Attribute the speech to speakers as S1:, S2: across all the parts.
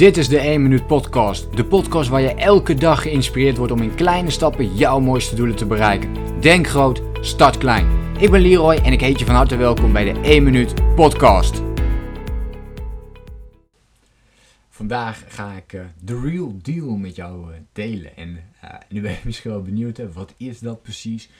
S1: Dit is de 1 Minuut Podcast. De podcast waar je elke dag geïnspireerd wordt om in kleine stappen jouw mooiste doelen te bereiken. Denk groot, start klein. Ik ben Leroy en ik heet je van harte welkom bij de 1 Minuut Podcast. Vandaag ga ik uh, de real deal met jou uh, delen. En uh, nu ben je misschien wel benieuwd, hè, wat is dat precies?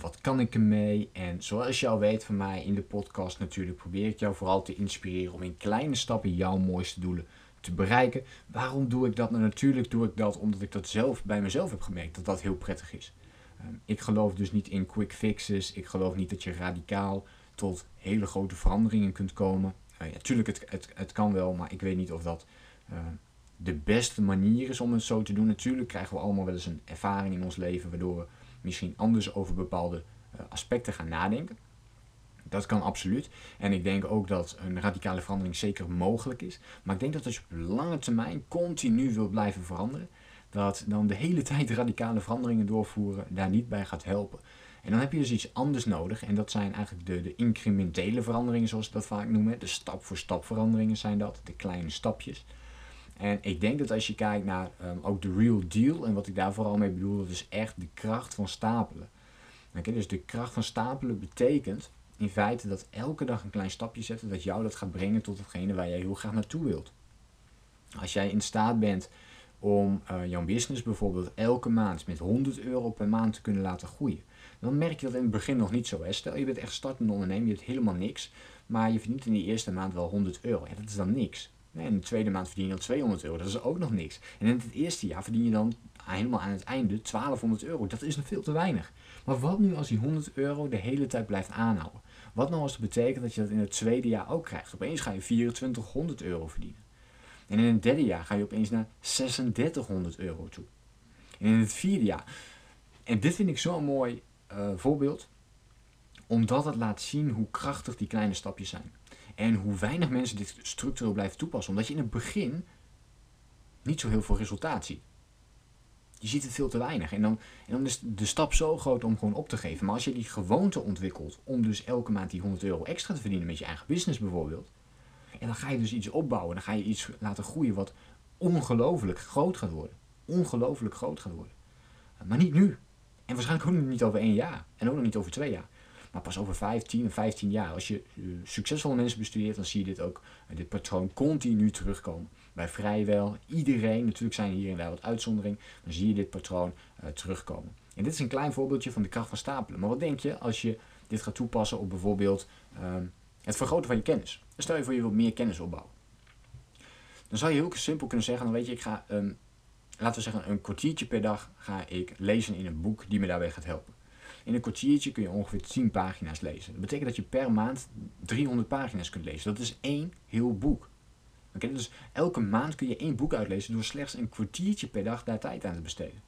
S1: wat kan ik ermee? En zoals je al weet van mij in de podcast natuurlijk, probeer ik jou vooral te inspireren om in kleine stappen jouw mooiste doelen te bereiken. Waarom doe ik dat? Nou, natuurlijk doe ik dat omdat ik dat zelf bij mezelf heb gemerkt dat dat heel prettig is. Ehm, ik geloof dus niet in quick fixes. Ik geloof niet dat je radicaal tot hele grote veranderingen kunt komen. Uh, ja, het, het, het kan wel, maar ik weet niet of dat uh, de beste manier is om het zo te doen. Natuurlijk krijgen we allemaal wel eens een ervaring in ons leven waardoor we misschien anders over bepaalde uh, aspecten gaan nadenken. Dat kan absoluut. En ik denk ook dat een radicale verandering zeker mogelijk is. Maar ik denk dat als je op lange termijn continu wil blijven veranderen, dat dan de hele tijd radicale veranderingen doorvoeren daar niet bij gaat helpen. En dan heb je dus iets anders nodig. En dat zijn eigenlijk de, de incrementele veranderingen, zoals we dat vaak noemen. De stap-voor-stap veranderingen zijn dat, de kleine stapjes. En ik denk dat als je kijkt naar um, ook de real deal, en wat ik daar vooral mee bedoel, dat is echt de kracht van stapelen. Okay, dus de kracht van stapelen betekent in feite dat elke dag een klein stapje zetten, dat jou dat gaat brengen tot hetgene waar jij heel graag naartoe wilt. Als jij in staat bent om uh, jouw business bijvoorbeeld elke maand met 100 euro per maand te kunnen laten groeien, dan merk je dat in het begin nog niet zo. Stel je bent echt startende ondernemer, je hebt helemaal niks, maar je verdient in die eerste maand wel 100 euro. Ja, dat is dan niks. In de tweede maand verdien je dan 200 euro, dat is ook nog niks. En in het eerste jaar verdien je dan helemaal aan het einde 1200 euro. Dat is nog veel te weinig. Maar wat nu als die 100 euro de hele tijd blijft aanhouden? Wat nou als het betekent dat je dat in het tweede jaar ook krijgt? Opeens ga je 2400 euro verdienen. En in het derde jaar ga je opeens naar 3600 euro toe. En in het vierde jaar. En dit vind ik zo'n mooi uh, voorbeeld. Omdat het laat zien hoe krachtig die kleine stapjes zijn. En hoe weinig mensen dit structureel blijven toepassen. Omdat je in het begin niet zo heel veel resultaat ziet. Je ziet het veel te weinig. En dan, en dan is de stap zo groot om gewoon op te geven. Maar als je die gewoonte ontwikkelt om dus elke maand die 100 euro extra te verdienen met je eigen business bijvoorbeeld. En dan ga je dus iets opbouwen. Dan ga je iets laten groeien wat ongelooflijk groot gaat worden. Ongelooflijk groot gaat worden. Maar niet nu. En waarschijnlijk ook niet over één jaar. En ook nog niet over twee jaar. Maar pas over 15 of 15 jaar. Als je uh, succesvolle mensen bestudeert, dan zie je dit ook, uh, dit patroon continu terugkomen. Bij vrijwel iedereen, natuurlijk zijn hier en daar wat uitzonderingen, dan zie je dit patroon uh, terugkomen. En dit is een klein voorbeeldje van de kracht van stapelen. Maar wat denk je als je dit gaat toepassen op bijvoorbeeld um, het vergroten van je kennis? Stel je voor je wilt meer kennis opbouwen. Dan zou je heel simpel kunnen zeggen, dan weet je, ik ga, um, laten we zeggen, een kwartiertje per dag ga ik lezen in een boek die me daarbij gaat helpen. In een kwartiertje kun je ongeveer 10 pagina's lezen. Dat betekent dat je per maand 300 pagina's kunt lezen. Dat is één heel boek. Dus elke maand kun je één boek uitlezen door slechts een kwartiertje per dag daar tijd aan te besteden.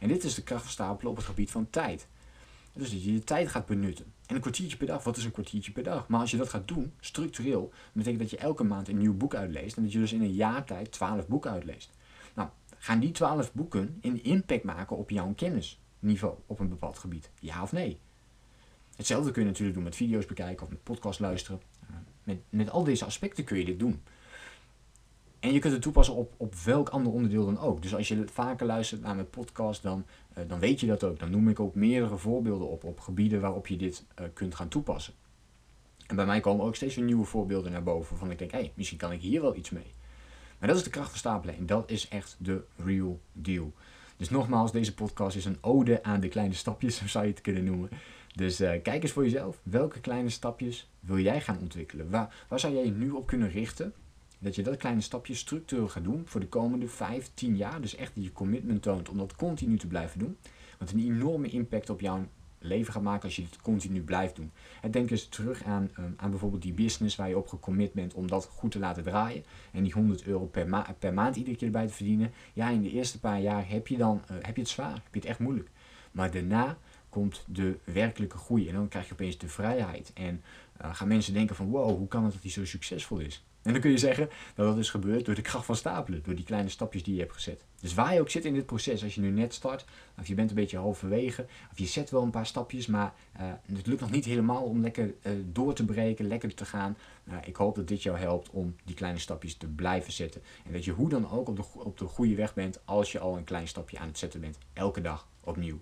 S1: En dit is de kracht van stapelen op het gebied van tijd. Dus dat je je tijd gaat benutten. En een kwartiertje per dag, wat is een kwartiertje per dag? Maar als je dat gaat doen, structureel, betekent dat je elke maand een nieuw boek uitleest. En dat je dus in een jaar tijd 12 boeken uitleest. Nou, gaan die 12 boeken een impact maken op jouw kennisniveau op een bepaald gebied? Ja of nee? Hetzelfde kun je natuurlijk doen met video's bekijken of met podcast luisteren. Met, met al deze aspecten kun je dit doen. En je kunt het toepassen op, op welk ander onderdeel dan ook. Dus als je vaker luistert naar mijn podcast, dan, uh, dan weet je dat ook. Dan noem ik ook meerdere voorbeelden op, op gebieden waarop je dit uh, kunt gaan toepassen. En bij mij komen ook steeds weer nieuwe voorbeelden naar boven. Van ik denk, hé, hey, misschien kan ik hier wel iets mee. Maar dat is de kracht van stapelen. En dat is echt de real deal. Dus nogmaals, deze podcast is een ode aan de kleine stapjes, zo zou je het kunnen noemen. Dus uh, kijk eens voor jezelf. Welke kleine stapjes wil jij gaan ontwikkelen? Waar, waar zou jij je nu op kunnen richten? Dat je dat kleine stapje structureel gaat doen voor de komende 5, 10 jaar. Dus echt je commitment toont om dat continu te blijven doen. Wat een enorme impact op jouw leven gaat maken als je dit continu blijft doen. En denk eens terug aan, um, aan bijvoorbeeld die business waar je op gecommit bent om dat goed te laten draaien. En die 100 euro per, ma per maand iedere keer erbij te verdienen. Ja, in de eerste paar jaar heb je, dan, uh, heb je het zwaar, heb je het echt moeilijk. Maar daarna komt de werkelijke groei. En dan krijg je opeens de vrijheid. En uh, gaan mensen denken van wow, hoe kan het dat hij zo succesvol is? En dan kun je zeggen dat dat is gebeurd door de kracht van stapelen, door die kleine stapjes die je hebt gezet. Dus waar je ook zit in dit proces, als je nu net start, of je bent een beetje halverwege, of je zet wel een paar stapjes, maar uh, het lukt nog niet helemaal om lekker uh, door te breken, lekker te gaan. Uh, ik hoop dat dit jou helpt om die kleine stapjes te blijven zetten. En dat je hoe dan ook op de, op de goede weg bent als je al een klein stapje aan het zetten bent. Elke dag opnieuw.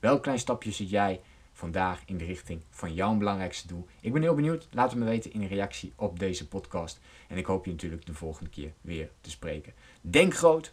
S1: Welk klein stapje zit jij vandaag in de richting van jouw belangrijkste doel? Ik ben heel benieuwd. Laat het me weten in een reactie op deze podcast. En ik hoop je natuurlijk de volgende keer weer te spreken. Denk groot,